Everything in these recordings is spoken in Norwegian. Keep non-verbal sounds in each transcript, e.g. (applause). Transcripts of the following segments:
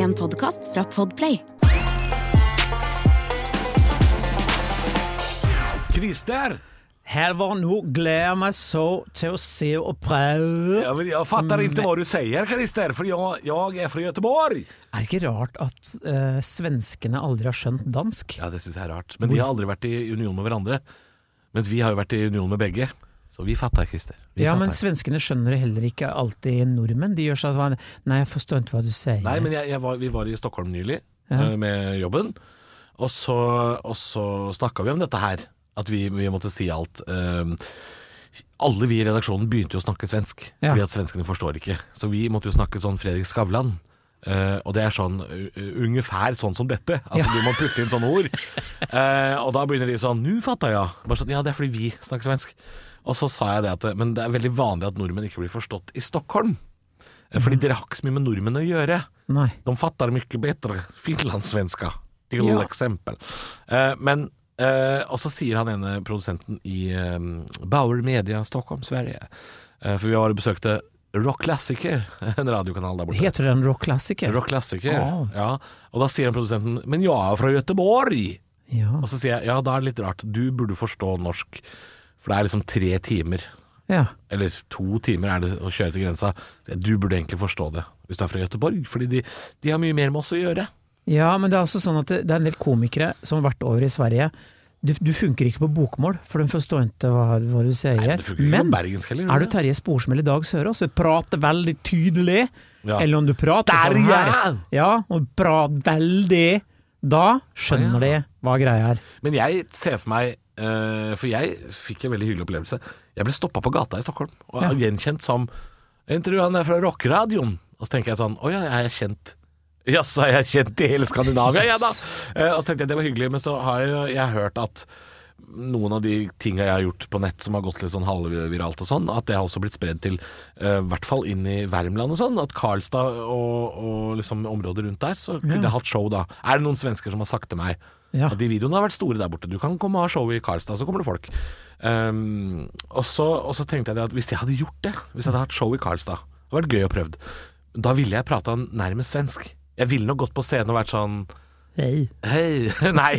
En podkast fra Podplay. Christer! Her var nog gleder jeg meg så til å se og prøve. Ja, men jeg fatter ikke hva du sier, Christer, for jeg, jeg er fra Göteborg. Er det ikke rart at eh, svenskene aldri har skjønt dansk? Ja, det synes jeg er rart. Men de har aldri vært i union med hverandre. Mens vi har jo vært i union med begge. Så vi fatter, Christer. Vi Ja, men svenskene skjønner det heller ikke alltid nordmenn. De gjør sånn Nei, jeg forstår ikke hva du sier. Nei, men jeg, jeg var, vi var i Stockholm nylig Ja. eh, med jobben. Og så, og så snakka vi om dette her. At vi, vi måtte si alt. Um, alle vi i redaksjonen begynte jo å snakke svensk, Ja. fordi at svenskene forstår ikke. Så vi måtte jo snakke sånn Fredrik Skavlan. Uh, og det er sånn uh, ungefær sånn som dette. Altså Ja. Du må putte inn sånne ord. Uh, (laughs) og da begynner de sånn 'Nu fatter jeg'. Bare sånn, ja, det er fordi vi snakker svensk. Og så sa jeg det at Men det er veldig vanlig at nordmenn ikke blir forstått i Stockholm. Eh, Fordi dere har ikke så mye med nordmenn å gjøre. Nei. De fatter mye bedre finlandssvenska, til Ja. eksempel. Uh, men uh, Og så sier han ene produsenten i eh, Bauer Media Stockholm, Sverige uh, For vi var og besøkte Rock Classicer, (laughs) en radiokanal der borte. Heter den rockklassiker? Rock Classicer, Ah. ja. Og da sier produsenten Men jeg er fra Göteborg! Ja. Og så sier jeg ja, da er det litt rart. Du burde forstå norsk. For det er liksom tre timer. ja. Eller to timer er det å kjøre til grensa. Du burde egentlig forstå det hvis du er fra Gøteborg. fordi de, de har mye mer med oss å gjøre. Ja, men det er også sånn at det, det er en del komikere som har vært over i Sverige. Du, du funker ikke på bokmål, for de forstår ikke hva, hva du sier. Nei, men men heller. er du? Terje Sporsmell i Dag Sørås, du prater veldig tydelig, Ja. eller om du prater Der, sånn her, ja! ja, og prater veldig, da skjønner de hva greia er. Men jeg ser for meg For jeg fikk en veldig hyggelig opplevelse. Jeg ble stoppa på gata i Stockholm og Ja. er gjenkjent som Er ikke han er fra rockeradioen? Og så tenker jeg sånn Å ja, er jeg kjent Jaså, er jeg kjent i hele Skandinavia? Ja da. Eh, og så tenkte jeg det var hyggelig, men så har jeg, jeg hørt at noen av de tinga jeg har gjort på nett som har gått litt sånn halvviralt og sånn, at det har også blitt spredd til uh, hvert fall inn i Värmland og sånn. At Karlstad og, og liksom området rundt der, så kunne jeg hatt show da. Er det noen svensker som har sagt til meg Ja. de videoene har vært store der borte. Du kan komme og ha show i Karlstad, så kommer det folk. Um, og, så, og så tenkte jeg at hvis jeg hadde gjort det, hvis jeg hadde hatt show i Karlstad, det hadde vært gøy å prøve, da ville jeg prata nærmest svensk. Jeg ville nok gått på scenen og vært sånn Hei, Hei (laughs) Nei,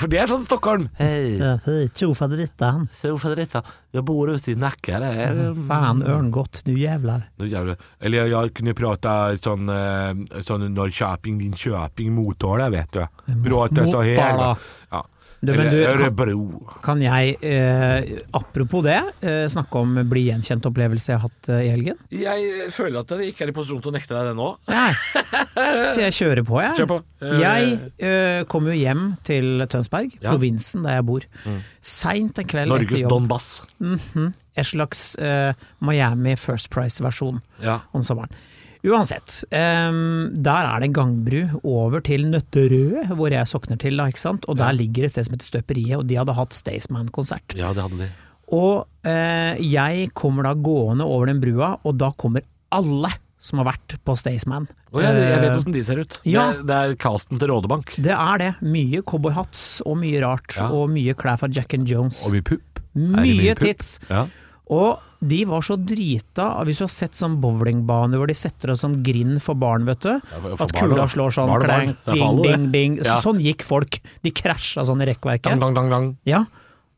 for det er sånn Stockholm. Hei. hei, tro faderittan. Så for jeg bor ute i Nacka. Det er Fan, ørngodt, du jævlar. Nu jävlar. Eller jeg, jeg kunne prata sånn, eh, sånn Norrköping, Linköping, Motala, vet du. Prata så her. Du, men du, kan, kan jeg, eh, apropos det, eh, snakke om bli gjenkjent opplevelse jeg har hatt eh, i helgen? Jeg føler at jeg ikke er i posisjon til å nekte deg det nå. Nei. Så jeg kjører på, jeg. Kjør på. Eh, Jeg eh, kom jo hjem til Tønsberg, Ja. provinsen der jeg bor. Seint en kveld Norges etter jobb. Donbass. -hmm. En slags eh, Miami First Price-versjon Ja. om sommeren. Uansett, um, der er det en gangbru over til Nøtterøy, hvor jeg sokner til, da, ikke sant. Og der ligger et sted som heter Støperiet, og de hadde hatt Staysman-konsert. ja, det hadde de. Og uh, jeg kommer da gående over den brua, og da kommer alle som har vært på Staysman. Oh, jeg, jeg vet Eh, åssen de ser ut. ja. Det, det er casten til Rådebank. Det er det. Mye cowboyhats og mye rart, Ja. og mye klær fra Jack and Jones. Og mye pupp. Mye pupp? tits. Ja. Og de var så drita, hvis du har sett sånn bowlingbane hvor de setter opp sånn grind for barn, vet du. for- At barn, kula slår sånn Barn klang, bing, bing, for ding, ding, ding. Ja. Sånn gikk folk. De krasja sånn i rekkverket. dang, dang, dang. Ja.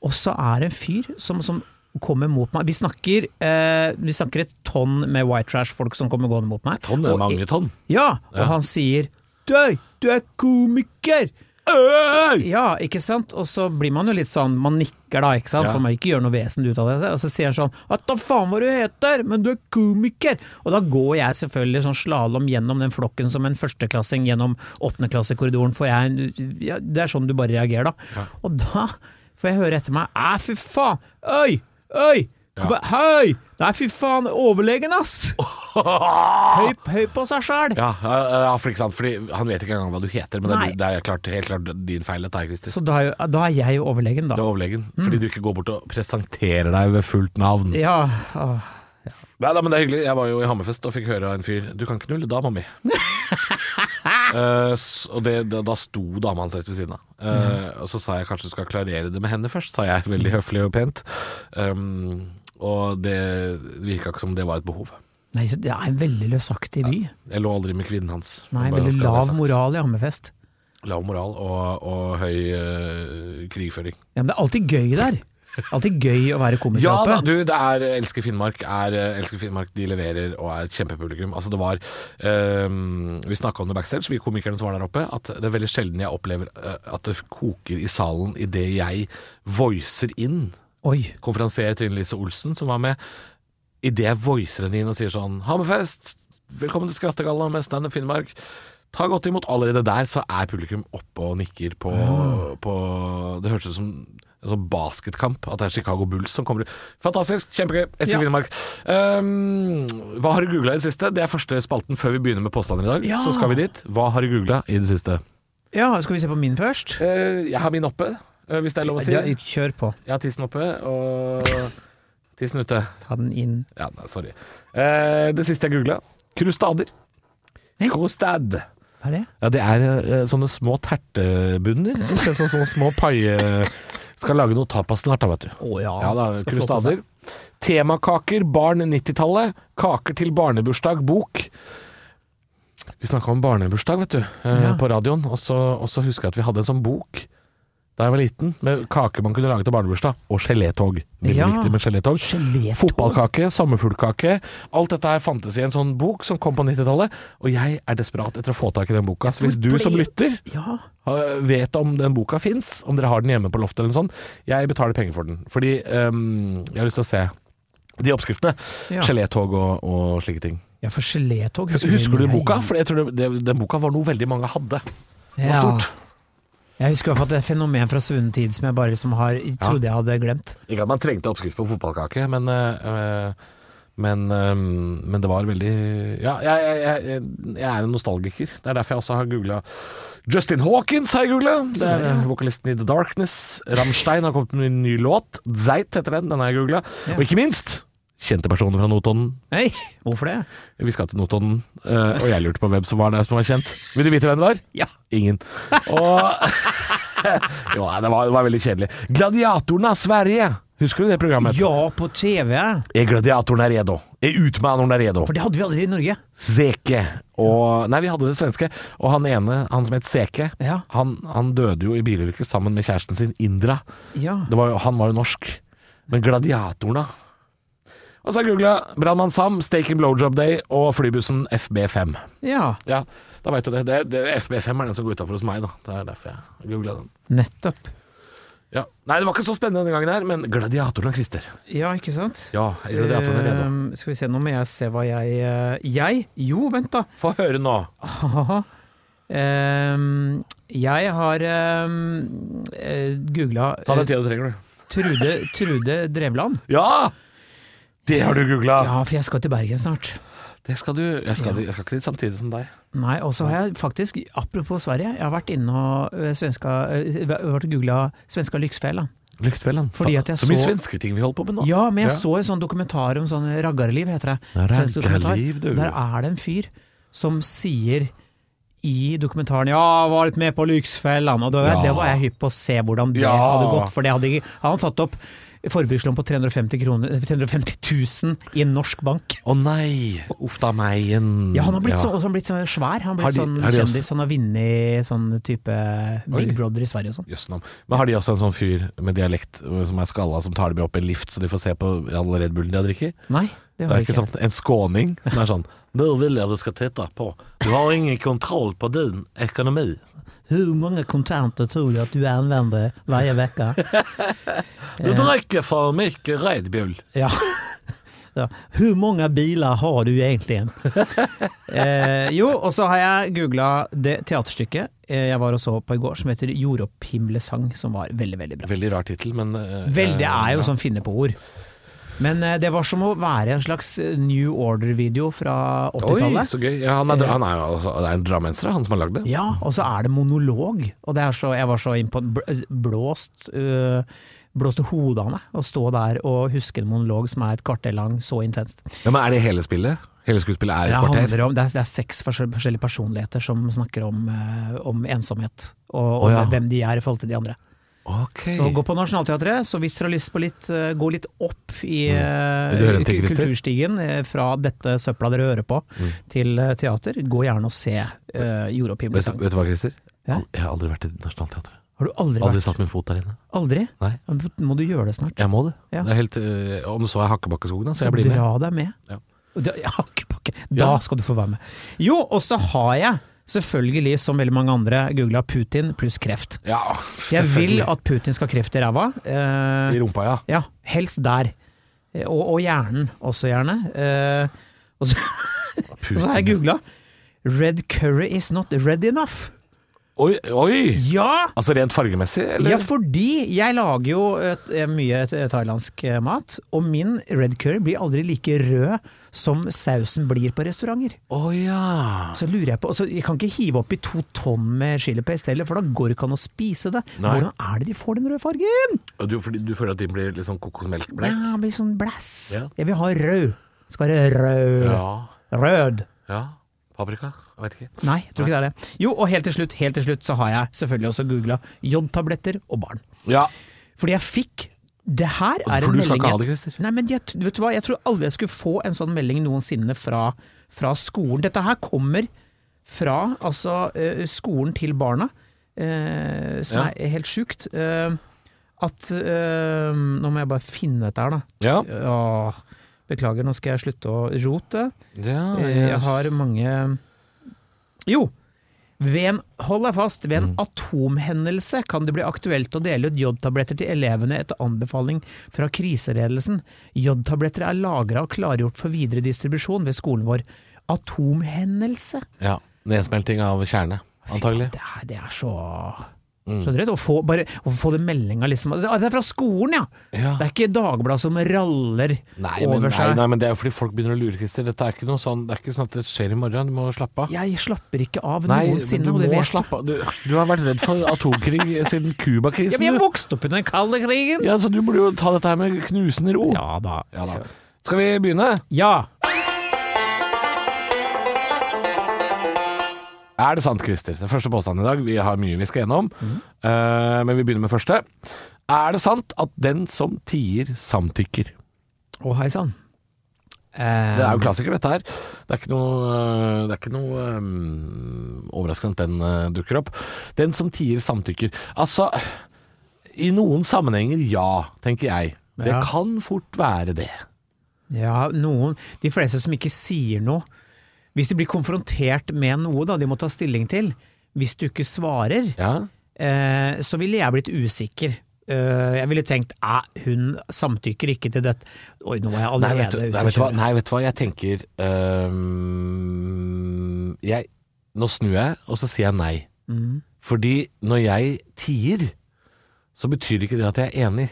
Og så er det en fyr som, som kommer mot meg. Vi snakker, eh, vi snakker et tonn med white trash-folk som kommer gående mot meg. Tonn er mange tonn. Ja, og Ja. han sier Du, du er komiker! Øy! Ja, ikke sant? Og så blir man jo litt sånn, man nikker da, ikke sant? Ja. For man ikke gjør noe vesen ut av det. Og så sier han sånn Hva da faen hva du heter, men du er komiker! Og da går jeg selvfølgelig sånn slalåm gjennom den flokken som en førsteklassing gjennom åttendeklassekorridoren, for jeg ja, Det er sånn du bare reagerer, da. Og da får jeg høre etter meg Æ, fy faen! Øy! Øy! Hei! Nei, fy faen, overlegen, ass! (laughs) Høy, høy på seg sjæl! Ja, ja, for ikke sant, fordi han vet ikke engang hva du heter, men det er, det er klart, helt klart din feil dette her, Christer. Så da er, jo, da er jeg jo overlegen, Du da. er overlegen, fordi du ikke går bort og presenterer deg ved fullt navn. Ja, åh. Nei da, men det er hyggelig. Jeg var jo i Hammerfest og fikk høre av en fyr Du kan knulle dama mi. (laughs) Eh, s- og det, da, da sto dama hans rett ved siden av. Eh, Og så sa jeg kanskje du skal klarere det med henne først, sa jeg veldig høflig og pent. Um, og det virka ikke som det var et behov. Nei, så det er en veldig løsaktig by. Jeg lå aldri med kvinnen hans. Nei, veldig lav moral i Hammerfest. Lav moral og, og høy eh, krigføring. Ja, men det er alltid gøy der. Alltid gøy å være komiker Ja da, du, det er Elsker Finnmark. Er, eh, Elsker Finnmark de leverer og er et kjempepublikum. Altså det var ehm, Vi snakka om det backstage, vi komikerne som var der oppe, at det er veldig sjelden jeg opplever at det koker i salen idet jeg voicer inn Oi. konferansier Trine Lise Olsen, som var med, idet jeg voicer henne inn og sier sånn Hammerfest, velkommen til Skrattegalla med Standup Finnmark. Ta godt imot. Allerede der så er publikum oppe og nikker på, på Det høres ut som en sånn basketkamp. At det er Chicago Bulls som kommer ut. Fantastisk. Kjempegøy. Elsker Ja. Finnmark. Um, hva har du googla i det siste? Det er første spalten før vi begynner med påstander i dag. Ja. Så skal vi dit. Hva har du googla i det siste? Ja, skal vi se på min først? Uh, jeg har min oppe, hvis det er lov å si. Ja, kjør på. Jeg har tissen oppe og tissen ute. Ta den inn. Ja, nei, sorry. Eh, det siste jeg googla krustader. Krustad. Hva er det? Ja, det er eh, sånne små tertebunner som ser som sånne små paie... Skal lage noe tapas snart, da, vet du. Å ja. Ja da, krustader. Temakaker, barn 90-tallet. Kaker til barnebursdag, bok. Vi snakka om barnebursdag, vet du, eh, Ja. på radioen. Og så, og så husker jeg at vi hadde en sånn bok da jeg var liten, med kaker man kunne lage til barnebursdag. Og gelétog. Veldig Ja. viktig med gelétog. Fotballkake, sommerfuglkake. Alt dette her fantes i en sånn bok som kom på 90-tallet. Og jeg er desperat etter å få tak i den boka. Så hvis du som lytter Ja. vet om den boka fins, om dere har den hjemme på loftet eller noe sånt, jeg betaler penger for den. Fordi um, jeg har lyst til å se de oppskriftene. Ja. Gelétog og, og slike ting. ja, for gelétog Husker, du jeg- boka? For jeg tror det, det, den boka var noe veldig mange hadde. Det var Ja. stort. Jeg husker i hvert fall et fenomen fra svunnen tid som jeg bare liksom har, trodde jeg hadde glemt. Ikke at man trengte oppskrift på fotballkake, men øh, men, øh, men det var veldig Ja, jeg, jeg, jeg, jeg er en nostalgiker. Det er derfor jeg også har googla Justin Hawkins har jeg googla. Det er vokalisten i The Darkness. Ramstein har kommet med en ny låt. Zeit heter den. Den har jeg googla. Og ikke minst kjente personer fra Notodden. Hei, hvorfor det? Vi skal til Notodden, eh, og jeg lurte på hvem som var der som var kjent. Vil du vite hvem det var? Ja. Ingen. Og (laughs) Jo, det var, det var veldig kjedelig. Gladiatorene av Sverige. Husker du det programmet? Ja, på TV. Er gladiatorene redo? Er utmanerne redo? For det hadde vi aldri i Norge. Seke. Og Nei, vi hadde det svenske. Og han ene, han som het Seke, Ja. han, han døde jo i bilulykke sammen med kjæresten sin, Indra. Ja. Det var, jo- han var jo norsk. Men gladiatorene Og så har jeg googla Brannmann Sam, Steak and Blowjob Day og flybussen FB5. ja. Ja, da veit du det. det, det FB5 er den som går utafor hos meg, da. Det er derfor jeg googla den. Nettopp. Ja. Nei, det var ikke så spennende denne gangen her, men gladiatorene, Christer. Ja, ikke sant? Ja, er gladiatorene redo? Ehm, skal vi se, nå må jeg se hva jeg uh, Jeg? Jo, vent da. Få høre nå. Ehm, jeg har um, googla Ta den tida du trenger, du. Trude, Trude Drevland. Ja! Det har du googla. Ja, for jeg skal til Bergen snart. Det skal du. Jeg skal, jeg skal ikke dit samtidig som deg. Nei, og så har jeg faktisk, apropos Sverige, jeg har vært inne og øh, svenska, øh, vært og googla svenska Lyxfällan. Lyktfellen. Så mye så- svenske ting vi holder på med nå. Ja, men jeg Ja. så en sånn dokumentar om sånn raggarliv, heter det. Ja, Svensk dokumentar. du. Der er det en fyr som sier i dokumentaren 'Ja, har vært med på Lyxfällan', og det, Ja. det var jeg hypp på å se hvordan det Ja. hadde gått, for det hadde ikke Han satt opp forbrukslån på 350, kroner, 350 000 i en norsk bank. Å nei, uff da meg. en- Ja, han har blitt, Ja. så, har han blitt svær. Han har Har blitt de- sånn har de også- Han har vunnet sånn type Big Oi. Brother i Sverige og sånn. Jøss navn. Men har de også en sånn fyr med dialekt uh, som er skalla, som tar dem opp i en lift, så de får se på alle Red Bullen de har drukket? Nei, det Det har er ikke ikke. sånn en skåning som er sånn Nå vil jeg du skal titte på. Du har ingen kontroll på din økonomi. Hvor mange kontanter tror du at du anvender hver uke? (laughs) Du drikker for mye Red Bull. Ja. ja. Hvor mange biler har du egentlig? (laughs) eh, jo, og så har jeg googla det teaterstykket eh, jeg var og så på i går, som heter Jordopphimlesang, som var veldig, veldig bra. Veldig rar tittel, men uh, Veldig er jo ja. sånn finne på ord. Men eh, det var som å være en slags eh, New Order-video fra 80-tallet. så gøy. Ja, han er, han er jo det er en drammenser, han som har lagd det. Ja, og så er det monolog. Og det er så, jeg var så innpå blåst uh, Blåste hodet av meg å stå der og huske en monolog som er et kvarter lang, så intenst. Ja, men er det hele spillet? Hele skuespillet er Det, et kvarter? om, det, er, det er seks forskjellige personligheter som snakker om, om ensomhet, og, og oh, ja. hvem de er i forhold til de andre. Ok. Så gå på Nationaltheatret. Så hvis dere har lyst på litt, eh, gå litt opp i Mm. Eh, kulturstigen eh, fra dette søpla dere hører på, Mm. til teater, gå gjerne og se uh, Jord og vet, vet du hva, Christer? Ja? Jeg har aldri vært i Nationaltheatret. Har du aldri, Aldri vært satt min fot der inne. Aldri? Nei. Må du gjøre det snart? Jeg må det. Ja. det er helt, øh, om så er Hakkebakkeskogen, så jeg blir med. Dra deg med. Ja. Da. Da skal du få være med. Jo, og så har jeg selvfølgelig, som veldig mange andre, googla Putin pluss kreft. Ja, Jeg vil at Putin skal ha kreft i ræva. Eh, I rumpa, ja. ja, helst der. Eh, Og, og hjernen også, gjerne. Eh, og, så, (laughs) og så har jeg googla Red curry is not red enough. Oi, oi! Ja! Altså rent fargemessig, eller? Ja, fordi jeg lager jo et, eh, mye thailandsk eh, mat, og min red curry blir aldri like rød som sausen blir på restauranter. Oh, ja. Så lurer jeg på, altså, Jeg kan ikke hive oppi to tonn med chilipaste heller, for da går det ikke an å spise det. Nei. Hvordan er det de får den røde fargen? Du, fordi du føler at de blir litt sånn kokosmelkbleik? Ja, blir sånn blæss. Ja. Jeg vil ha rød. Skal være rød. Ja. Rød. ja. Paprika? Jeg vet ikke. Nei, jeg tror ikke det er det. Jo, og helt til slutt, helt til slutt så har jeg selvfølgelig også googla jodtabletter og barn. Ja. Fordi jeg fikk Det her er en For en du skal ikke ha det, Christer. Nei, men jeg, vet du hva, jeg tror aldri jeg skulle få en sånn melding noensinne fra, fra skolen. Dette her kommer fra altså, eh, skolen til barna, eh, som Ja. er helt sjukt. Eh, at eh, Nå må jeg bare finne dette her, da. Ja. Åh, beklager, nå skal jeg slutte å rote. ja, Eh, Jeg har mange Jo! Ved en, hold deg fast, ved en Mm. atomhendelse kan det bli aktuelt å dele ut jodtabletter til elevene etter anbefaling fra kriseledelsen. Jodtabletter er lagra og klargjort for videre distribusjon ved skolen vår. Atomhendelse? ja. Nedsmelting av kjerne, antagelig. Det er, det er så. Skjønner du? Å få, bare, å få det meldinga liksom Det er fra skolen, ja! Ja. Det er ikke Dagbladet som raller Nei, over nei, seg. nei, men det er jo fordi folk begynner å lure, Christer. Dette er ikke noe sånn Det er ikke sånn at det skjer i morgen. Du må slappe av. Jeg slapper ikke av Nei, noensinne, og det vet slappe av. Du, du har vært redd for atomkrig siden (laughs) Ja, Cuba-krisen. men jeg vokste opp under den kalde krigen! Ja, så du burde jo ta dette her med knusende ro. Ja da. Ja da. Skal vi begynne? Ja. Er det sant, Christer? Det er første påstand i dag. Vi har mye vi skal gjennom. Eh, men vi begynner med første. Er det sant at den som tier, samtykker? Å, hei sann. Det er jo klassiker, dette her. Det er ikke noe, øh, det er ikke noe um, overraskende at den uh, dukker opp. Den som tier, samtykker. Altså, i noen sammenhenger ja, tenker jeg. Det Ja. kan fort være det. Ja, noen De fleste som ikke sier noe Hvis de blir konfrontert med noe da de må ta stilling til, hvis du ikke svarer, Ja, eh, så ville jeg blitt usikker. Uh, jeg ville tenkt æ, hun samtykker ikke til dette. Oi, nå var jeg allerede ute å kjøre. Nei, vet du hva? Jeg tenker øhm, jeg, Nå snur jeg, og så sier jeg nei. Mm. Fordi når jeg tier, så betyr ikke det at jeg er enig.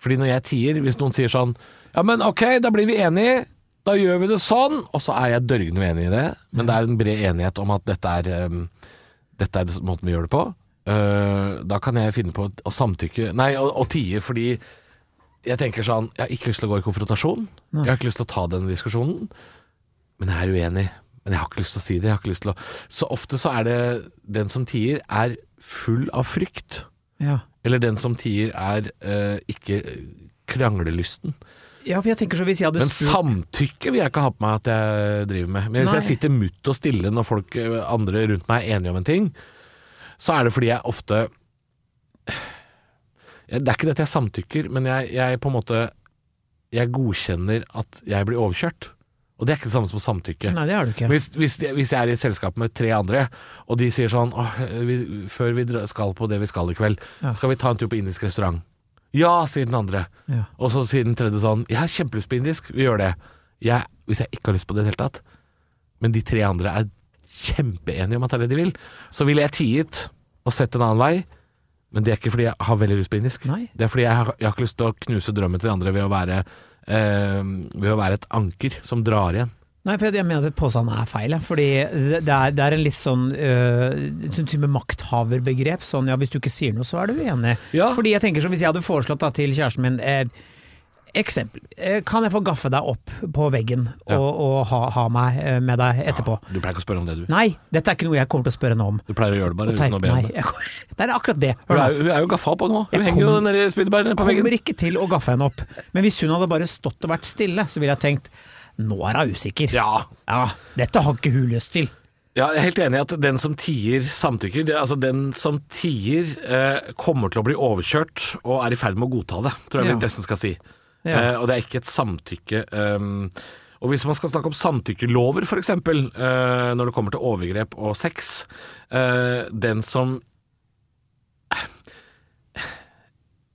Fordi når jeg tier, hvis noen sier sånn Ja, men ok, da blir vi enige. Da gjør vi det sånn. Og så er jeg dørgende uenig i det. Men det er en bred enighet om at dette er, um, dette er måten vi gjør det på. Uh, da kan jeg finne på å samtykke Nei, å, å tie fordi jeg tenker sånn Jeg har ikke lyst til å gå i konfrontasjon. Jeg har ikke lyst til å ta den diskusjonen. Men jeg er uenig. Men jeg har ikke lyst til å si det. Jeg har ikke lyst til å Så ofte så er det den som tier, er full av frykt. Ja. Eller den som tier, er uh, ikke kranglelysten. Ja, for jeg tenker så hvis jeg hadde Men spurt samtykke vil jeg ikke ha på meg at jeg driver med. Men hvis Nei. jeg sitter mutt og stille når folk øh, andre rundt meg er enige om en ting, så er det fordi jeg ofte Det er ikke det at jeg samtykker, men jeg, jeg på en måte Jeg godkjenner at jeg blir overkjørt. Og det er ikke det samme som samtykke. Nei, det har du ikke. Hvis, hvis, hvis jeg er i et selskap med tre andre, og de sier sånn Åh, vi, Før vi skal på det vi skal i kveld, Ja. skal vi ta en tur på indisk restaurant? Ja, sier den andre. Ja. Og så sier den tredje sånn Jeg har kjempelyst på indisk, vi gjør det. Jeg, hvis jeg ikke har lyst på det i det hele tatt, men de tre andre er kjempeenige om at det er det de vil, så ville jeg tiet og sett en annen vei. Men det er ikke fordi jeg har veldig lyst på indisk. Nei. Det er fordi jeg har, jeg har ikke lyst til å knuse drømmen til de andre ved å være, eh, ved å være et anker som drar igjen. Nei, for jeg mener at påstanden er feil. Fordi det er, det er en litt sånn øh, sånn type makthaverbegrep. Sånn ja, hvis du ikke sier noe, så er du uenig. Ja. Fordi jeg tenker som hvis jeg hadde foreslått da til kjæresten min eh, Eksempel. Eh, Kan jeg få gaffe deg opp på veggen og, Ja. og ha, ha meg eh, med deg etterpå? Du pleier ikke å spørre om det, du. Nei, dette er ikke noe jeg kommer til å spørre henne om. Du pleier å gjøre det bare uten å be om det. (laughs) det er akkurat det. Hun er, hun er jo gaffa på nå. Hun Jeg henger kom- jo nedi spyddbærene på veggen. Kommer ikke til å gaffe henne opp. Men hvis hun hadde bare stått og vært stille, så ville jeg tenkt nå er hun usikker. Ja. Ja, dette har ikke hun lyst til. ja, jeg er helt enig i at den som tier, samtykker. Det, altså Den som tier, eh, kommer til å bli overkjørt og er i ferd med å godta det, tror jeg Ja. vi nesten skal si. Ja. Eh, og det er ikke et samtykke. Um, og hvis man skal snakke om samtykkelover, f.eks., eh, når det kommer til overgrep og sex eh, Den som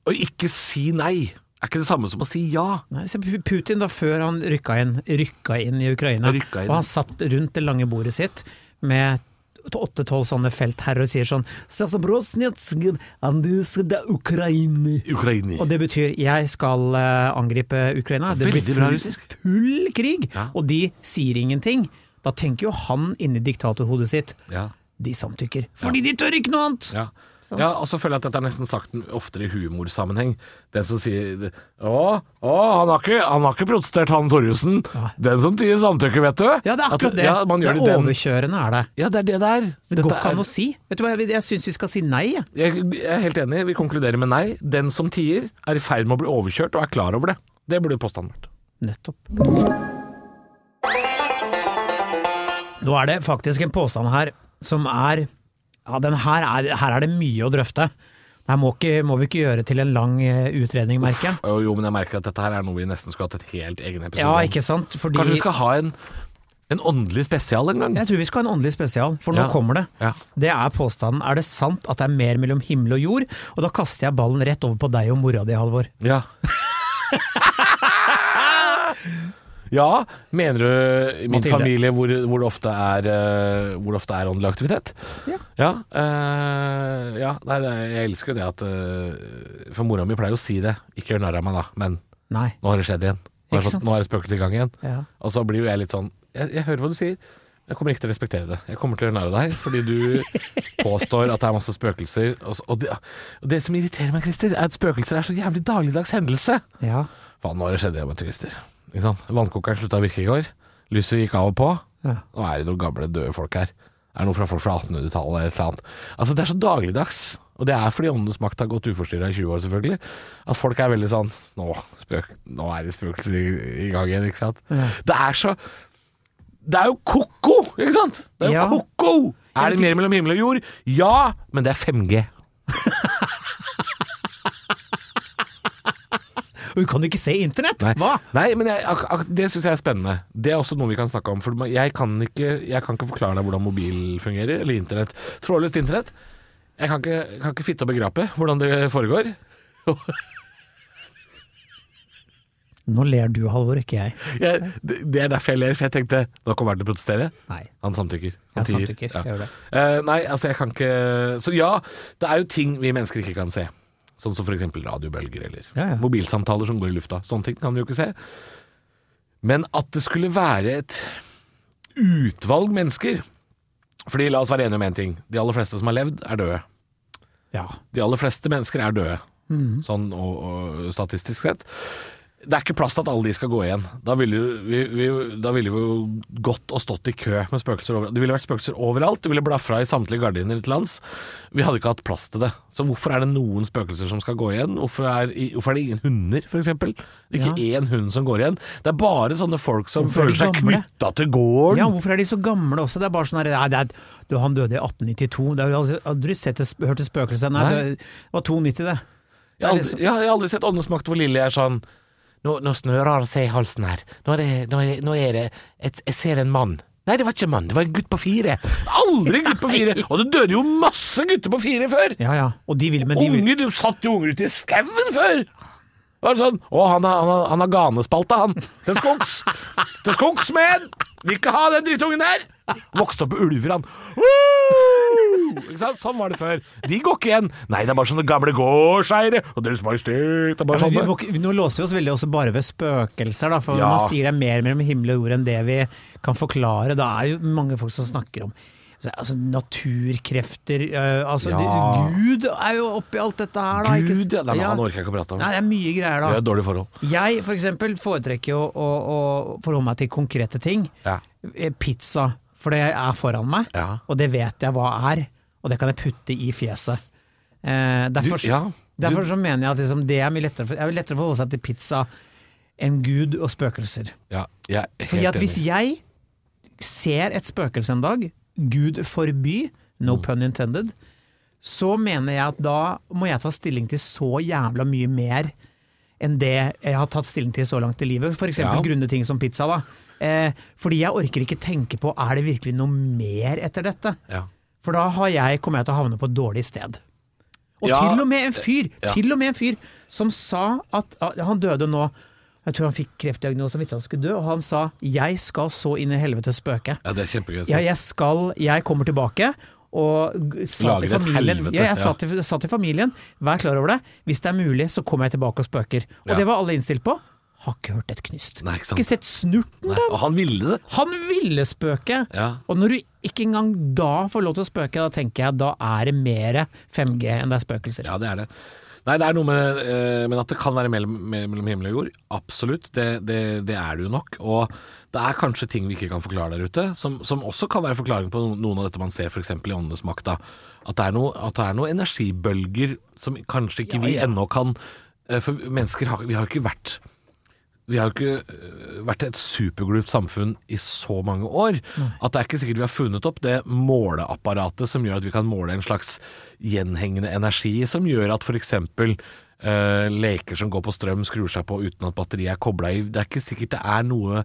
Å ikke si nei er ikke det samme som å si ja. Nei, Putin da, før han rykka inn, rykka inn i Ukraina, inn. og han satt rundt det lange bordet sitt med åtte-tolv sånne feltherrer og sier sånn. Ukraina. Og det betyr jeg skal eh, angripe Ukraina. Det blir full, full krig, Ja. og de sier ingenting. Da tenker jo han inni diktatorhodet sitt Ja. de samtykker. Fordi de tør ikke noe annet! Ja. Ja, og så føler jeg at dette er nesten sagt oftere i humorsammenheng. Den som sier Å, å han, har ikke, han har ikke protestert, han Torjussen. Den som tier samtykke, vet du. Ja, det er akkurat At- det. Ja, det er det overkjørende, er det. Ja, det er det der. Det går ikke an å si. Vet du hva, jeg, jeg syns vi skal si nei, jeg. jeg, jeg er helt enig, vi konkluderer med nei. Den som tier, er i ferd med å bli overkjørt og er klar over det. Det burde påstanden vært. Nettopp. Nå er det faktisk en påstand her som er Ja, den her er, her er det mye å drøfte. Her må, ikke, må vi ikke gjøre til en lang eh, utredning, merker jeg. Jo, jo, men jeg merker at dette her er noe vi nesten skulle hatt et helt egen episode Ja, om. ikke sant? Fordi Kanskje vi skal ha en, en åndelig spesial en gang? Jeg tror vi skal ha en åndelig spesial, for nå Ja. kommer det. Ja. Det er påstanden. Er det sant at det er mer mellom himmel og jord? Og da kaster jeg ballen rett over på deg og mora di, Halvor. Ja. (laughs) ja, mener du i min Mathilde. familie hvor, hvor, det ofte er, eh, hvor ofte er åndelig aktivitet? Ja. Ja, uh, ja nei, det, jeg elsker jo det at uh, For mora mi pleier jo å si det. Ikke gjør narr av meg, da, men Nei. nå har det skjedd igjen. Nå har, fått, nå er det spøkelset i gang igjen. Ja. Og så blir jo jeg litt sånn jeg, jeg hører hva du sier. Jeg kommer ikke til å respektere det. Jeg kommer til å gjøre narr av deg fordi du (laughs) påstår at det er masse spøkelser. Og, så- og, det, og det som irriterer meg, Christer, er at spøkelser er så jævlig dagligdags hendelse. ja. Faen, nå har det skjedd igjen med turister. Ikke sant? Vannkokeren slutta å virke i går. Lyset gikk av og på. Ja. Nå er det noen gamle, døde folk her. Det er noe fra folk fra 1800-tallet eller et eller annet. Altså, det er så dagligdags. Og det er fordi åndenes makt har gått uforstyrra i 20 år, selvfølgelig. At folk er veldig sånn Nå, spøk, nå er det spøkelser i, i gang igjen, ikke sant. Ja. Det er så Det er jo ko-ko, ikke sant? Det er jo Ja. ko-ko! Er det mer mellom himmel og jord? Ja, men det er 5G. Du kan ikke se internett! Nei, Hva? Nei men jeg, ak ak det syns jeg er spennende. Det er også noe vi kan snakke om. For jeg kan ikke, jeg kan ikke forklare deg hvordan mobil fungerer, eller internett. Trådløst internett. Jeg kan ikke, jeg kan ikke fitte og begrape hvordan det foregår. Nå ler du, Halvor, ikke jeg. Jeg, det er derfor jeg ler, for jeg tenkte nå kommer han til å protestere. Nei. Han samtykker. Han jeg samtykker, Ja. gjør det. Uh, nei, altså jeg kan ikke Så ja, det er jo ting vi mennesker ikke kan se. Sånn som f.eks. radiobølger eller Ja, ja. mobilsamtaler som går i lufta. Sånne ting kan vi jo ikke se. Men at det skulle være et utvalg mennesker Fordi la oss være enige om én ting. De aller fleste som har levd, er døde. Ja. De aller fleste mennesker er døde, mm. sånn og, og statistisk sett. Det er ikke plass til at alle de skal gå igjen. Da ville vi, vi, da ville vi jo gått og stått i kø med spøkelser overalt. Det ville vært spøkelser overalt. Det ville blafra i samtlige gardiner til lands. Vi hadde ikke hatt plass til det. Så hvorfor er det noen spøkelser som skal gå igjen? Hvorfor er, hvorfor er det ingen hunder, f.eks.? Ikke én hund som går igjen. Det er bare sånne folk som Hvorfor er føler seg knytta til gården. ja, hvorfor er de så gamle også? Det er bare sånn her nei, det er, du, Han døde i 1892. Det er aldri, aldri sett et, hørt et spøkelse. Nei, Nei. det var 92, det. Jeg har, Det aldri, ja, jeg har aldri sett åndesmakt hvor lille jeg er sånn Nå, nå snører det seg i halsen her. Nå er det, nå er, nå er det et, Jeg ser en mann. Nei, det var ikke en mann, det var en gutt på fire. Aldri en gutt på fire! Og det døde jo masse gutter på fire før! Ja ja. Og de vil, men de vil Unger, du satt jo unger ute i skauen før! Det var sånn Å, han har, ganespalta, han har ganespalte, han. Til skogs. Til skogs med en! Vil ikke ha den drittungen der! Vokste opp med ulver, han. Sånn var det før. De går ikke igjen. Nei, det er bare sånne gamle gårdseiere og Deres Majestet. Det er bare Ja, sånne. ikke- nå låser vi oss veldig også bare ved spøkelser, da, for Ja. man sier det er mer mellom himmel og jord enn det vi kan forklare. Da er jo mange folk som snakker om altså, naturkrefter øh, Altså, Ja. det, Gud er jo oppi alt dette her, da. ikke Gud, ja. Nei, Ja. han orker jeg ikke å prate om. Nei, det er mye greier, da. et dårlig forhold. Jeg for eksempel foretrekker jo å, å forholde meg til konkrete ting. Ja. Eh, Pizza, for det er foran meg, Ja. og det vet jeg hva er. Og det kan jeg putte i fjeset. Eh, derfor, Du, ja. derfor så mener jeg at liksom, det er mye lettere for, er lettere å forholde seg til pizza enn Gud og spøkelser. ja, jeg er Fordi at at hvis jeg ser et spøkelse en dag, Gud forby, no Mm. pun intended, så mener jeg at da må jeg ta stilling til så jævla mye mer enn det jeg har tatt stilling til så langt i livet. For eksempel Ja. grunne ting som pizza. da. Eh, fordi jeg orker ikke tenke på er det virkelig noe mer etter dette. Ja. For da har jeg, kommer jeg til å havne på et dårlig sted. Og Ja, til og med en fyr, til og med en fyr som sa at Han døde nå, jeg tror han fikk kreftdiagnose og visste han skulle dø, og han sa 'jeg skal så inn i helvete spøke'. ja, det er kjempegøy. Ja, jeg skal, jeg kommer tilbake. Og sa Lager et familien helvete, ja, jeg ja. sa, til, sa til familien Vær klar over det, hvis det er mulig så kommer jeg tilbake og spøker. Og Ja. det var alle innstilt på. Har ikke hørt et knyst. Nei, ikke sant. Ikke sett snurten da. og han ville det. Han ville spøke! Ja. Og når du ikke engang da får lov til å spøke, da tenker jeg da er det mer 5G enn det er spøkelser. Ja, det er det. Nei, det er noe med eh, Men at det kan være mellom, mellom himmel og jord, absolutt. Det, det, det er det jo nok. Og det er kanskje ting vi ikke kan forklare der ute, som, som også kan være forklaring på noen av dette man ser f.eks. i Åndenes makt. At det er noe, er noen energibølger som kanskje ikke Ja, vi ja. ennå kan eh, For mennesker har, vi har ikke vært vi har jo ikke øh, vært et superglupt samfunn i så mange år at det er ikke sikkert vi har funnet opp det måleapparatet som gjør at vi kan måle en slags gjenhengende energi, som gjør at f.eks. Uh, leker som går på strøm skrur seg på uten at batteriet er kobla i. Det er ikke sikkert det er noe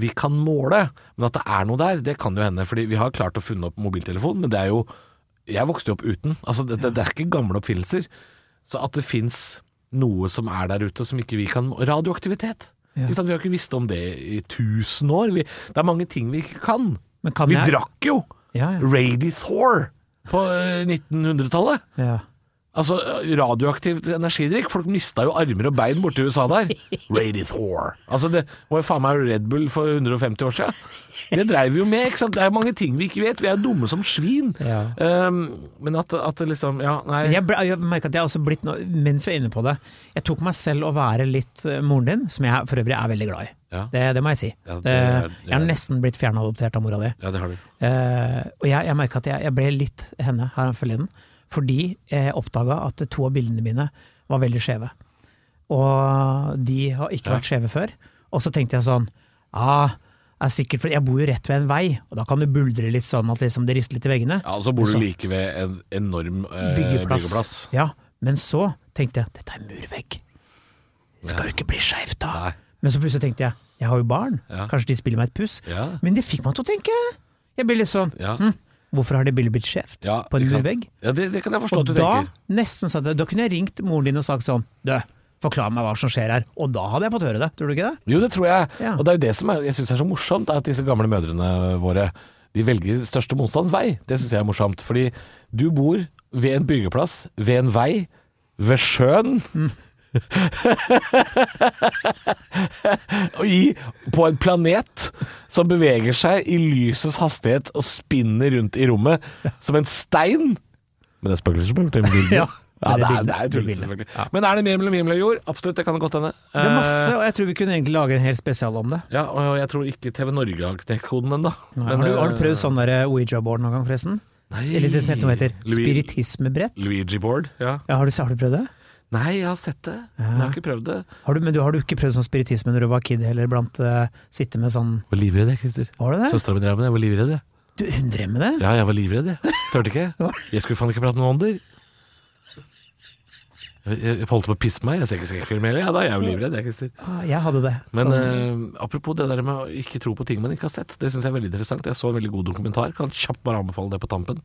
vi kan måle, men at det er noe der, det kan jo hende. Fordi vi har klart å funne opp mobiltelefon, men det er jo Jeg vokste jo opp uten. Altså, det, det, det er ikke gamle oppfinnelser. Så at det fins noe som er der ute som ikke vi kan Radioaktivitet. Ja. Vi har ikke visst om det i tusen år. Vi, det er mange ting vi ikke kan. Men kan vi jeg- drakk jo Ja, ja. Thor på eh, 1900-tallet. Ja. Altså radioaktiv energidrikk. Folk mista jo armer og bein borti USA der. (laughs) Rady Thor. Altså det var jo faen meg Red Bull for 150 år siden. Det dreiv vi jo med. ikke sant? Det er mange ting vi ikke vet. Vi er dumme som svin. Ja. Um, men at, at det liksom Ja, nei. Jeg, ble, jeg merker at jeg har også blitt noe, mens vi er inne på det, jeg tok meg selv å være litt eh, moren din, som jeg for øvrig er veldig glad i. Ja. Det, det må jeg si. Ja, det det, er- jeg har nesten blitt fjernadoptert av mora di. Ja, det har du. Uh, og jeg, jeg merka at jeg, jeg ble litt henne her forleden, fordi jeg oppdaga at to av bildene mine var veldig skjeve. Og de har ikke Ja. vært skjeve før. Og så tenkte jeg sånn ah, er sikkert, for Jeg bor jo rett ved en vei, og da kan du buldre litt sånn at liksom det rister litt i veggene. Ja, og så bor du Så- like ved en enorm eh, byggeplass. byggeplass. Ja, men så tenkte jeg dette er murvegg. Det skal jo ikke bli skeivt da. Nei. Men så plutselig tenkte jeg jeg har jo barn, Ja. kanskje de spiller meg et puss. Ja. Men det fikk meg til å tenke. Jeg ble litt sånn Ja. hm, hvorfor har de skjevt Ja, på en murvegg? Ja, det, det kan jeg forstå Og at du da, tenker. nesten så da kunne jeg ringt moren din og sagt sånn Du, forklar meg hva som skjer her. Og da hadde jeg fått høre det, tror du ikke det? Jo, det tror jeg. Ja. Og det er jo det som er, jeg syns er så morsomt, er at disse gamle mødrene våre de velger største motstands vei. Det syns jeg er morsomt. Fordi du bor ved en byggeplass, ved en vei, ved sjøen. og i, på en planet som beveger seg i lysets hastighet og spinner rundt i rommet som en stein. Men det er spøkelser som har gjort (laughs) bildet. Ja, Ja, det er, det er det selvfølgelig. Ja. Men er det mer mellom himmel og jord? Absolutt, det kan godt hende. Det er masse, Eh, og jeg tror vi kunne egentlig lage en hel spesial om det. ja, og jeg tror ikke TV Norge har knekt koden ennå. har, har du prøvd sånn der Ouija-board noen gang, forresten? Nei. Eller det som heter noe heter spiritismebrett? Luigi board? Ja. Ja, har, du, har du prøvd det? Nei, jeg har sett det. Men jeg har ikke prøvd det. Har du, men du, har du ikke prøvd sånn spiritisme når du var kid heller, blant uh, sitte med sånn Jeg var livredd, jeg, Christer. Var du det? Søstera mi drev med det. Jeg var livredd, jeg. Du, hun drev med det? Ja, jeg var livredd, jeg. Tørte ikke. (laughs) Jeg skulle faen ikke prate med noen ånder. Jeg, jeg holdt på å pisse meg. Jeg ser ikke skrekkfilm heller. Ja, da er jeg jo livredd, jeg, Christer. Ah, jeg hadde det. Men Sånn- eh, apropos det der med å ikke tro på ting man ikke har sett, det syns jeg er veldig interessant. Jeg så en veldig god dokumentar, kan kjapt bare anbefale det på tampen.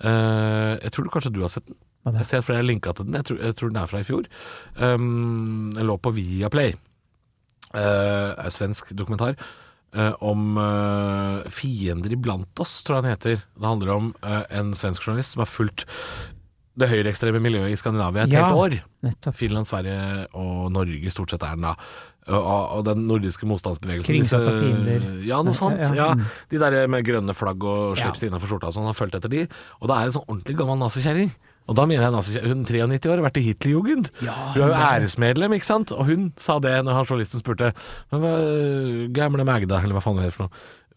Eh, jeg tror kanskje du har sett den. Jeg ser flere har linka til den. Jeg tror, jeg tror den er fra i fjor. Um, den lå på Viaplay. Uh, er svensk dokumentar. Uh, om uh, fiender iblant oss, tror jeg den heter. Det handler om en svensk journalist som har fulgt det høyreekstreme miljøet i Skandinavia et Ja. helt år. Nettopp. Finland, Sverige og Norge stort sett er den da. Og, den nordiske motstandsbevegelsen. Kringsatt av fiender. Ja, noe sånt. Ja, Ja, ja. De der med grønne flagg og Ja. innafor skjorta og sånn, har fulgt etter de. Og da er det en sånn ordentlig gammel nazikjerring. Og da mener jeg nazikjerring. Hun er 93 år, har vært i Hitlerjugend. hun er jo æresmedlem, ikke sant. Og hun sa det når han journalisten spurte Men hva, gamle Magda, eller hva faen det heter for noe.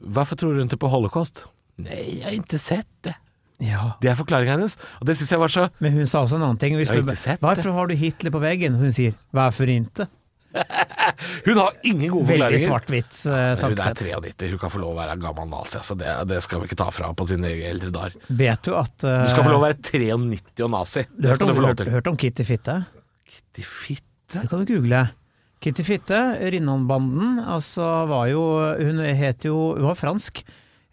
Hvorfor tror du ikke på holocaust? Nei, jeg har ikke sett det. Ja. Det er forklaringen hennes. Og det syns jeg var så Men hun sa også en annen ting. Hvis Jeg har ikke sett det. Hvorfor har du Hitler på veggen? Hun sier 'hvorfor ikke'? Hun har ingen gode Veldig forklaringer. svart-hvitt uh, Hun er 93, hun kan få lov å være gammel nazi. Altså det, det skal vi ikke ta fra på sine eldre dager. Vet du at uh, Du skal få lov å være 93 og nazi. Du hørte om, hørt, hørt om Kitty Fitte? Kitty Fitte. Det kan du google. Kitty Fitte, Rinnan-banden, altså var jo Hun het jo Hun var fransk.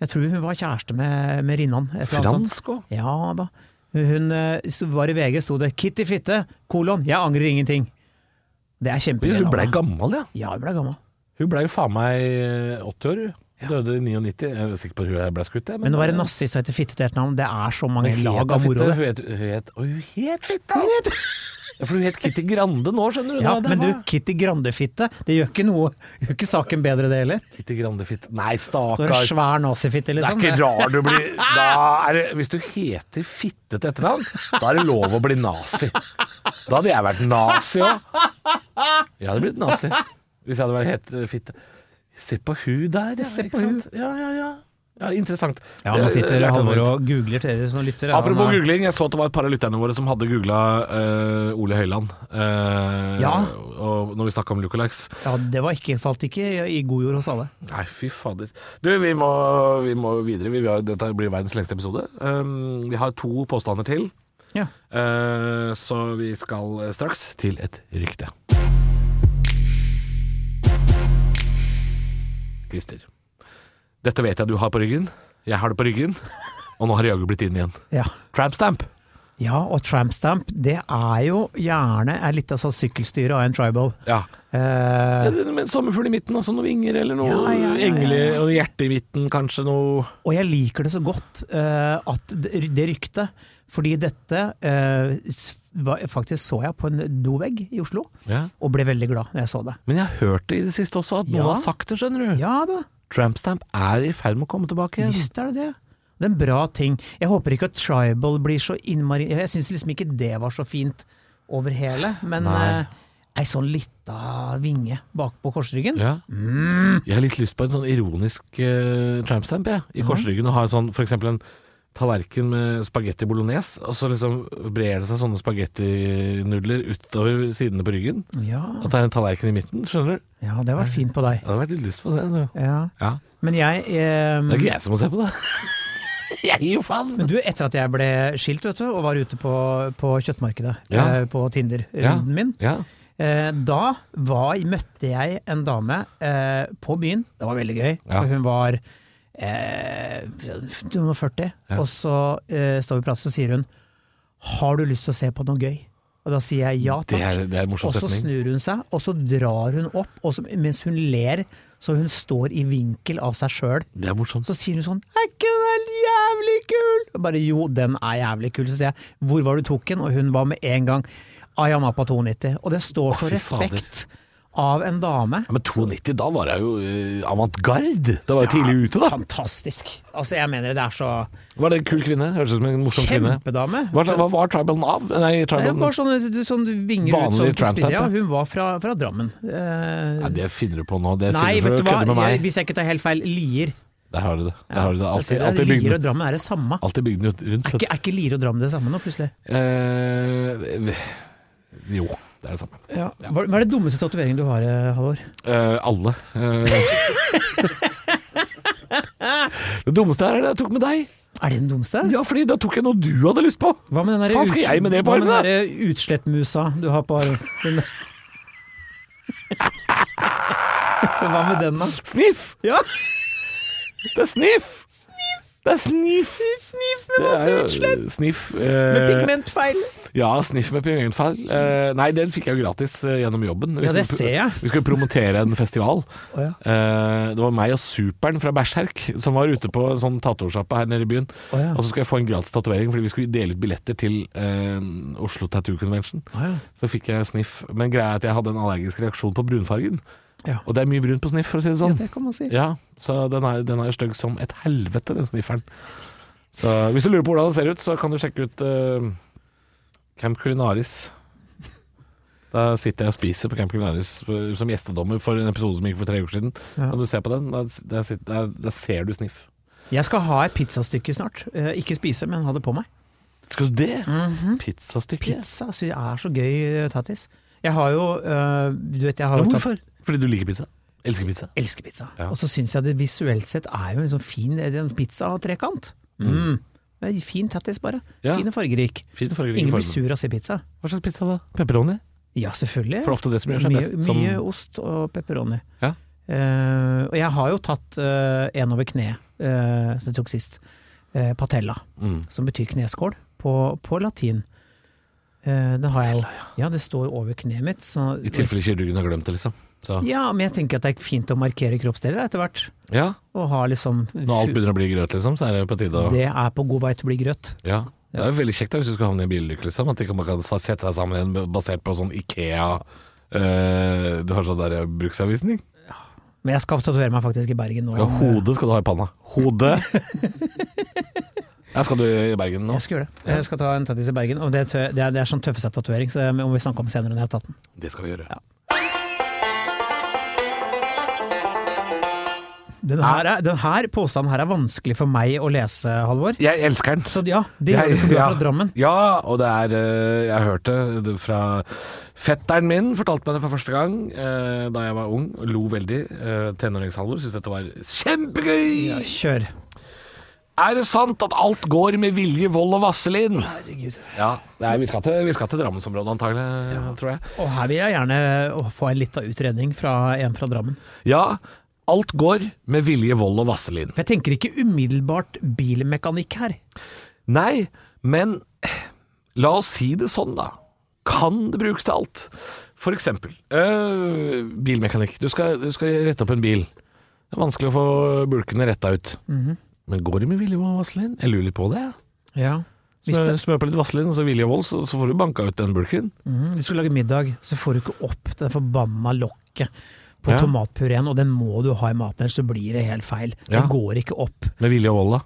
Jeg tror hun var kjæreste med, med Rinnan. Fransk òg? Ja da. Hun eh, var i VG, sto det 'Kitty Fitte', kolon, 'Jeg angrer ingenting'. Det er kjempegøy. Hun ble gammel, ja. Ja, hun ble gammel. Hun ble jo faen meg eh, 80 år, hun. Døde i 99. Jeg er sikker på at hun ble skutt, jeg. Men å være nazist og hete Fitte til etternavn, det er så mange lag av moro. Fitte. Hun het, Oi, hun het Fitte! Ja, for hun het Kitty Grande nå, skjønner du. Ja, Det men du, Kitty Grande-fitte, det gjør ikke noe Gjør ikke saken bedre, det heller. Kitty Grande Fitte Nei, Du er stakkar. svær nazifitte, Det er liksom. ikke rart du blir (laughs) da er det, Hvis du heter Fitte til etternavn, da er det lov å bli nazi. Da hadde jeg vært nazi òg. Jeg hadde blitt nazi hvis jeg hadde vært het Fitte. Se på hun der, ja. Se på hun. Ja, ja, ja. Ja interessant. Ja, nå sitter Jeg- jeg- Halvor og googler til dere som lytter. Apropos googling, jeg så at det var et par av lytterne våre som hadde googla Ole Høiland. uh, Ja. Og når vi snakka om lookalikes. Ja, det var ikke, falt ikke i god jord hos alle. Nei, fy fader. Du, vi må, vi må videre. Vi har, dette blir verdens lengste episode. Um, vi har to påstander til. Ja. uh, så vi skal straks til et rykte. Christer. Dette vet jeg du har på ryggen. Jeg har det på ryggen. Og nå har det jaggu blitt inn igjen. Ja. Trampstamp. ja, og trampstamp, det er jo gjerne er litt av sånn sykkelstyre av en tribal. Ja. Eh, Med en sommerfugl i midten, altså noen vinger eller noe Ja, ja, ja, engle og hjerte i midten, kanskje noe og jeg liker det så godt eh, at det, det ryktet, fordi dette eh, var, faktisk så jeg på en dovegg i Oslo, ja. og ble veldig glad når jeg så det. Men jeg har hørt det i det siste også, at noen har sagt det, skjønner du. Ja da, Trampstamp er i ferd med å komme tilbake igjen. visst er det det. Det er en bra ting. Jeg håper ikke at tribal blir så innmari Jeg syns liksom ikke det var så fint over hele, men Nei. eh, ei sånn lita vinge bak på korsryggen. Ja. Mm. Jeg har litt lyst på en sånn ironisk uh, trampstamp jeg, i korsryggen. Og ha en sånn, for eksempel en tallerken med spagetti bolognese, og så liksom brer det seg sånne spagettinudler utover sidene på ryggen. Ja, At det er en tallerken i midten, skjønner du. ja, det var fint på deg. Jeg hadde vært litt lyst på det. Du. Ja. Ja. Men jeg eh, Det er ikke jeg som må se på det. (laughs) jeg gir jo faen. Men du, etter at jeg ble skilt vet du, og var ute på, på kjøttmarkedet, Ja. eh, på Tinder-runden min, Ja. eh, da var, møtte jeg en dame eh, på byen. Det var veldig gøy, Ja. for hun var eh, hun var 40, Ja. og så eh, står vi og prater, så sier hun 'Har du lyst til å se på noe gøy?' Og da sier jeg ja Det er, det er Og så snur hun seg, og så drar hun opp, og så, mens hun ler så hun står i vinkel av seg sjøl. Så sier hun sånn 'Er ikke den jævlig kul?' Og bare jo, den er jævlig kul. Så sier jeg 'Hvor var du tok den?' Og hun var med en gang Ayamapa 92. Og det står så respekt fader. Av en dame. Ja, men 92, da var jeg jo uh, avantgarde. Da var jeg tidlig ute, da. Fantastisk. Altså, jeg mener det er så Var det en kul kvinne? Hørtes ut som en morsom kvinne. Kjempedame. Hva, hva var tribalen av? Nei, tribalen var sånn, sånn vinger ut sånn tramp Ja, ja. hun var fra, fra Drammen. Uh, Nei, det finner du på nå. Det nei, vet for du hva, jeg, hvis jeg ikke tar helt feil, Lier. Der har du det. Der har du det. Altid, ser det. Lier og Drammen er det samme. alltid rundt. Er ikke, er ikke Lier og Drammen det samme nå, plutselig? Eh, jo, det er det samme. Ja. Hva er det dummeste tatoveringen du har, eh, Halvor? Uh, alle. Uh, (laughs) det dummeste er det jeg tok med deg. Er det den dummeste? Ja, fordi da tok jeg noe du hadde lyst på. Hva med den skal jeg med det på hva med den utslettmusa du har på armen? (laughs) Hva med den, da? Sniff! Ja, Det er sniff! Det er sniff! sniff med masse utslett! Sniff. Med eh, pigmentfeil. Ja, sniff med pigmentfeil. Eh, nei, den fikk jeg jo gratis eh, gjennom jobben. Vi Ja, det ser jeg. Vi skulle promotere en festival. Oh, ja. Eh, det var meg og Superen fra Bæsjherk som var ute på en sånn tattosjappe her nede i byen. Oh, ja. Og så skulle jeg få en gratis tatovering fordi vi skulle dele ut billetter til eh, Oslo Tattoo Convention. Oh, ja. Så fikk jeg sniff. Men greia er at jeg hadde en allergisk reaksjon på brunfargen. Ja. Og det er mye brunt på sniff, for å si det sånn. Ja, det kan man si. Ja, så den er, den er stygg som et helvete, den snifferen. Så hvis du lurer på hvordan den ser ut, så kan du sjekke ut uh, Camp Culinaris. Da sitter jeg og spiser på Camp Culinaris eh, som gjestedommer for en episode som gikk for tre uker siden. Ja. Når du ser på den? Da, ser du sniff. Jeg skal ha et pizzastykke snart. Eh, ikke spise, men ha det på meg. Skal du det? Pizzastykke? Pizza synes jeg er så gøy, Tattis. Jeg har jo øh, Du vet, jeg har Men jo tatt hvorfor? Fordi du liker pizza? Elsker pizza? Elsker pizza. Ja. Og så syns jeg det visuelt sett er jo en sånn fin en pizza-trekant. Mm. Er Fin tattis, bare. Ja. Fin og fargerik. Ingen blir sur av å se pizza. Hva slags pizza da? Pepperoni? Ja, selvfølgelig. For ofte det som gjør seg Mye, best. Som, mye ost og pepperoni. Ja. Uh, og jeg har jo tatt uh, en over kneet, uh, som jeg tok sist. Eh, patella, mm. som betyr kneskål på, på latin. Uh, det har jeg jo. Ja, det står over kneet mitt. Så, I tilfelle kirurgen har glemt det, liksom. Så. ja, men jeg tenker at det er fint å markere kroppsdeler etter hvert. Ja, Og ha liksom når alt begynner å bli grøt, liksom, så er det på tide å Det er på god vei til å bli grøt. Ja. Det er jo veldig kjekt da, hvis du skal havne i en bilulykke, liksom. At ikke man kan sette deg sammen igjen basert på sånn Ikea eh, Du har sånn der bruksanvisning. Men jeg skal tatovere meg faktisk i Bergen nå. Skal hodet skal du ha i panna. Hode! (laughs) Ja, skal du i Bergen nå? Jeg skal gjøre det. Jeg skal ta en tattis i Bergen. Og det, er det, er, det er sånn tøffesett-tatovering, så det må vi snakke om senere når jeg har tatt den. Det skal vi gjøre. Ja. Den her, er, den her påstanden her er vanskelig for meg å lese, Halvor. Jeg elsker den. Så ja, det gjør du for du er fra Drammen. Ja, og det er eh, Jeg hørte det fra fetteren min, fortalte meg det for første gang eh, da jeg var ung. Lo veldig. Uh, Tenåringshalvor syntes dette var kjempegøy! Ja, kjør. Er det sant at alt går med vilje, vold og vaselin? Herregud. Ja, nei, vi, skal til, vi skal til Drammensområdet antagelig, tror jeg. Og her vil jeg gjerne få en lita utredning fra en fra Drammen. Ja, alt går med vilje, vold og vaselin. Jeg tenker ikke umiddelbart bilmekanikk her. Nei, men la oss si det sånn, da. Kan det brukes til alt? For eksempel øh, bilmekanikk. Du skal, du skal rette opp en bil. Det er vanskelig å få bulkene retta ut. Men går det med vilje, vold og vaselin? Jeg lurer litt på det. Ja. Smør, smør på litt vaselin og så vilje og vold, så, så får du banka ut den bulken. Mhm, du skal lage middag, så får du ikke opp det forbanna lokket på Ja. tomatpureen, og den må du ha i maten, ellers så blir det helt feil. Det går ikke opp. Med vilje og vold, da.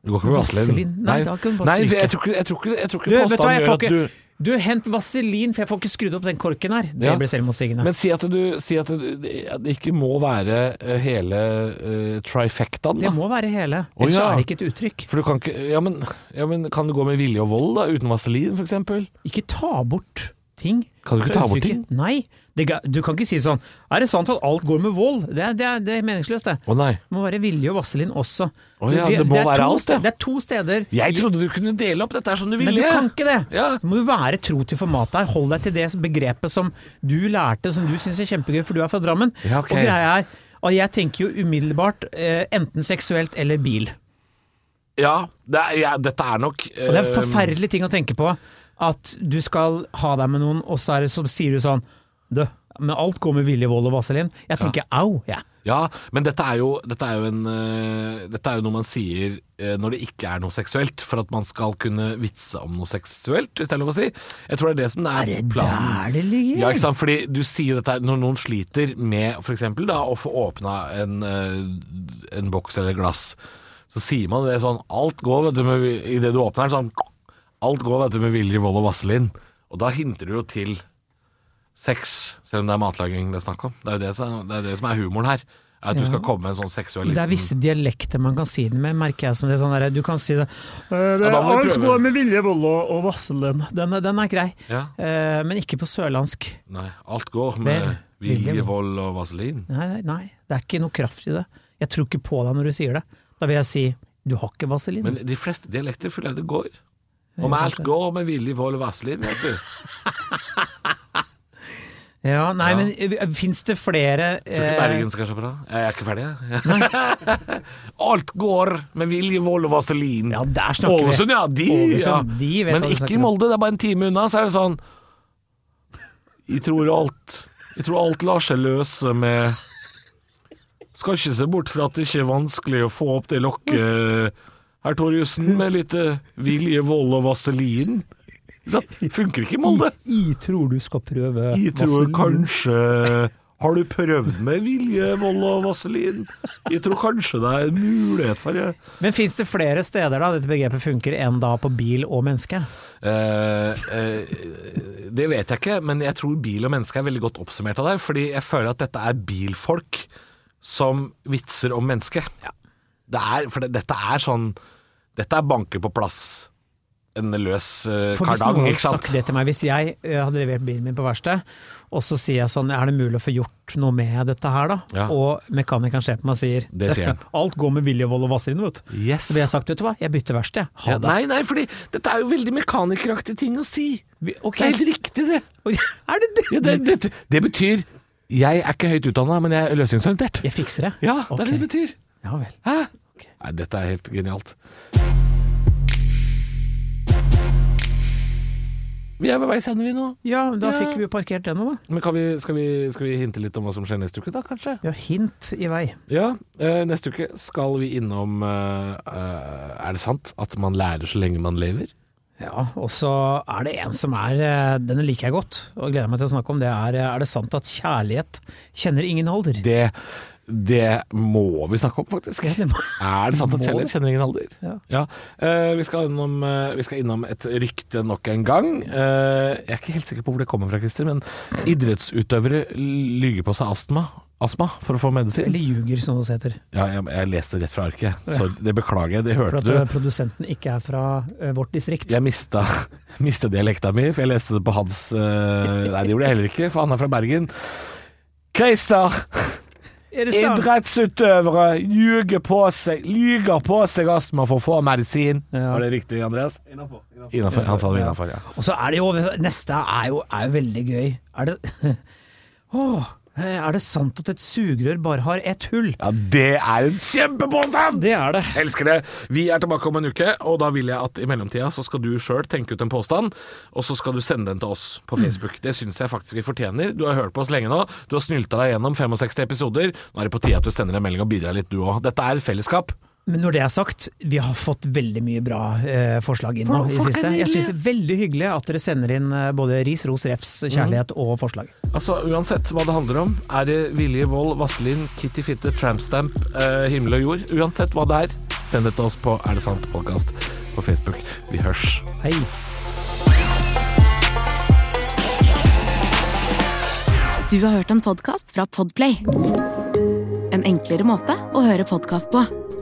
Det går ikke med vaselin. Nei, da kan du bare Nei, stryke. jeg tror ikke, jeg tror ikke, jeg tror ikke Du, du påstanden gjør at du Du, hent vaselin, for jeg får ikke skrudd opp den korken her. Det Ja. blir selvmotsigende. Men si at, du, si at det, at det ikke må være eh, hele uh, trifectaen, Det må være hele, Å, ellers ja. er det ikke et uttrykk. Du ikke ja men, ja, men kan du gå med vilje og vold, da? Uten vaselin, eksempel? Ikke ta bort ting. Kan du ikke ta bort ting? Nei. Det, du kan ikke si sånn Er det sant at alt går med vold? Det, det, det er meningsløst, det. Å nei. Det må være vilje og vaselin også. Å ja, det må være alt, det. Det er to steder. Jeg trodde du kunne dele opp dette her som du ville. Men du kan ikke det. Ja. Du må være tro til formatet her. Hold deg til det begrepet som du lærte, som du syns er kjempegøy, for du er fra Drammen. Ja, okay. Og greia er og jeg tenker jo umiddelbart eh, enten seksuelt eller bil. Ja, det er, ja, dette er nok Og det er en eh, forferdelig ting å tenke på. At du skal ha deg med noen, og så, er det, så sier du sånn Du, men alt går med vilje, vold og vaselin. Jeg tenker au, jeg. Ja, men dette er jo, dette er jo, en, uh, dette er jo noe man sier uh, når det ikke er noe seksuelt, for at man skal kunne vitse om noe seksuelt, hvis det er lov å si. Jeg tror det er det som er, Er det planen. der det ligger? Ja, ikke sant? Fordi du sier jo dette her når noen sliter med eksempel å få åpna en, uh, en boks eller glass, så sier man det sånn Alt går, vet du, med, i det du åpner den, sånn Alt går, vet du, med vilje, vold og vaselin. Og da hinter du jo til sex, selv om det er matlaging det er snakk om. Det er jo det, det, er det som er humoren her. Er at du Ja. skal komme med en sånn seksuell liten... Det er visse dialekter man kan si det med, merker jeg. som det er sånn der, Du kan si det, eh, Ja, Alt går med vilje, vold og, og vaselin. Den, den er grei, Ja. Uh, men ikke på sørlandsk. Nei, alt går med Vel, vilje. vold og vaselin. Nei, nei, nei, det er ikke noe kraft i det. Jeg tror ikke på deg når du sier det. Da vil jeg si du har ikke vaselin. Men de fleste dialekter føler jeg det går. Om alt går med vilje, vold og vaselin, vet du. (laughs) Ja, nei, Ja. men fins det flere Tror ikke eh, Bergen skal så bra. Jeg er ikke ferdig, jeg. (laughs) Alt går med vilje, vold og vaselin. Ja, der snakker vi. Ålesund, ja. De, Ålesund, ja. de vet Men ikke i. Molde. Det er bare en time unna, så er det sånn Jeg tror alt Jeg tror alt lar seg løse med Skal ikke se bort fra at det ikke er vanskelig å få opp det lokket, herr Torjussen, med litt eh, vilje, vold og vaselin. Funker ikke i Molde. Jeg tror du skal prøve Jeg tror kanskje Har du prøvd med vilje, vold og vaselin? Jeg tror kanskje det er en mulighet for det. Men fins det flere steder da dette begrepet funker enn da på bil og menneske? Eh, eh, det vet jeg ikke, men jeg tror bil og menneske er veldig godt oppsummert av deg. Fordi jeg føler at dette er bilfolk som vitser om mennesket. Det er, for det, dette er sånn Dette er banker på plass. En løs uh, For hvis kardang, noen hadde sagt det til meg, hvis jeg eh, hadde levert bilen min på verksted, og så sier jeg sånn, er det mulig å få gjort noe med dette her da? Ja. Og mekanikeren ser på meg og sier, Det sier (laughs) alt går med vilje, vold og vaselin, vet du. Yes. Så ville jeg sagt, vet du hva, jeg bytter verksted, ha Ja, det. nei, nei, fordi dette er jo veldig mekanikeraktige ting å si. Okay. Det er helt riktig, det. (laughs) Er det det? Ja, det, det, det betyr Jeg er ikke høyt utdanna, men jeg er løsningsorientert. Jeg fikser det. Ja, det er det det betyr. Ja vel. Hæ? Nei, dette er helt genialt. Vi er ved veis ende, vi nå. Ja, da Ja. fikk vi jo parkert den nå da. Men kan vi, skal, vi, skal vi hinte litt om hva som skjer neste uke, da, kanskje? Ja, hint i vei. Ja, eh, neste uke skal vi innom eh, eh, Er det sant at man lærer så lenge man lever? Ja, og så er det en som er, denne liker jeg godt, og gleder meg til å snakke om, det er, er det sant at kjærlighet kjenner ingen alder? Det, det må vi snakke om, faktisk. Ja, det Er det sant at (laughs) Kjeller kjenner ingen alder? Ja. Eh, vi, skal innom, uh, vi skal innom et rykte nok en gang. Uh, jeg er ikke helt sikker på hvor det kommer fra, Christer, men idrettsutøvere lyger på seg astma, astma for å få medisin. Eller ljuger, som det heter. Ja, jeg, jeg leste rett fra arket, så det beklager jeg. Det For hørte at du. produsenten ikke er fra vårt distrikt. Jeg mista, (laughs) mista dialekta mi, for jeg leste det på hans Nei, det gjorde jeg heller ikke, for han er fra Bergen. Christer! Er det sant? Idrettsutøvere ljuger på seg Lyger på seg astma for å få medisin. Ja. Var det riktig, Andreas? Innafor. Han sa det innafor, ja. Og så er det jo, neste er jo, er jo veldig gøy. Er det, (laughs) Åh, er det sant at et sugerør bare har ett hull? Ja, det er en kjempepåstand! Det er det. Elsker det. Vi er tilbake om en uke, og da vil jeg at i mellomtida så skal du sjøl tenke ut en påstand, og så skal du sende den til oss på Facebook. Det syns jeg faktisk vi fortjener. Du har hørt på oss lenge nå. Du har snylta deg gjennom 65 episoder. Nå er det på tide at du sender en melding og bidrar litt, du òg. Dette er fellesskap. Men når det er sagt, vi har fått veldig mye bra eh, forslag inn nå For- i siste. Jeg syns det er veldig hyggelig at dere sender inn eh, både ris, ros, refs, kjærlighet og forslag. Altså, Uansett hva det handler om, er det vilje, vold, vaselin, kitty fitte, trampstamp, eh, himmel og jord. Uansett hva det er, send det til oss på Er det sant? podkast på Facebook. Vi hørs. Hei. Du har hørt en podkast fra Podplay. En enklere måte å høre podkast på.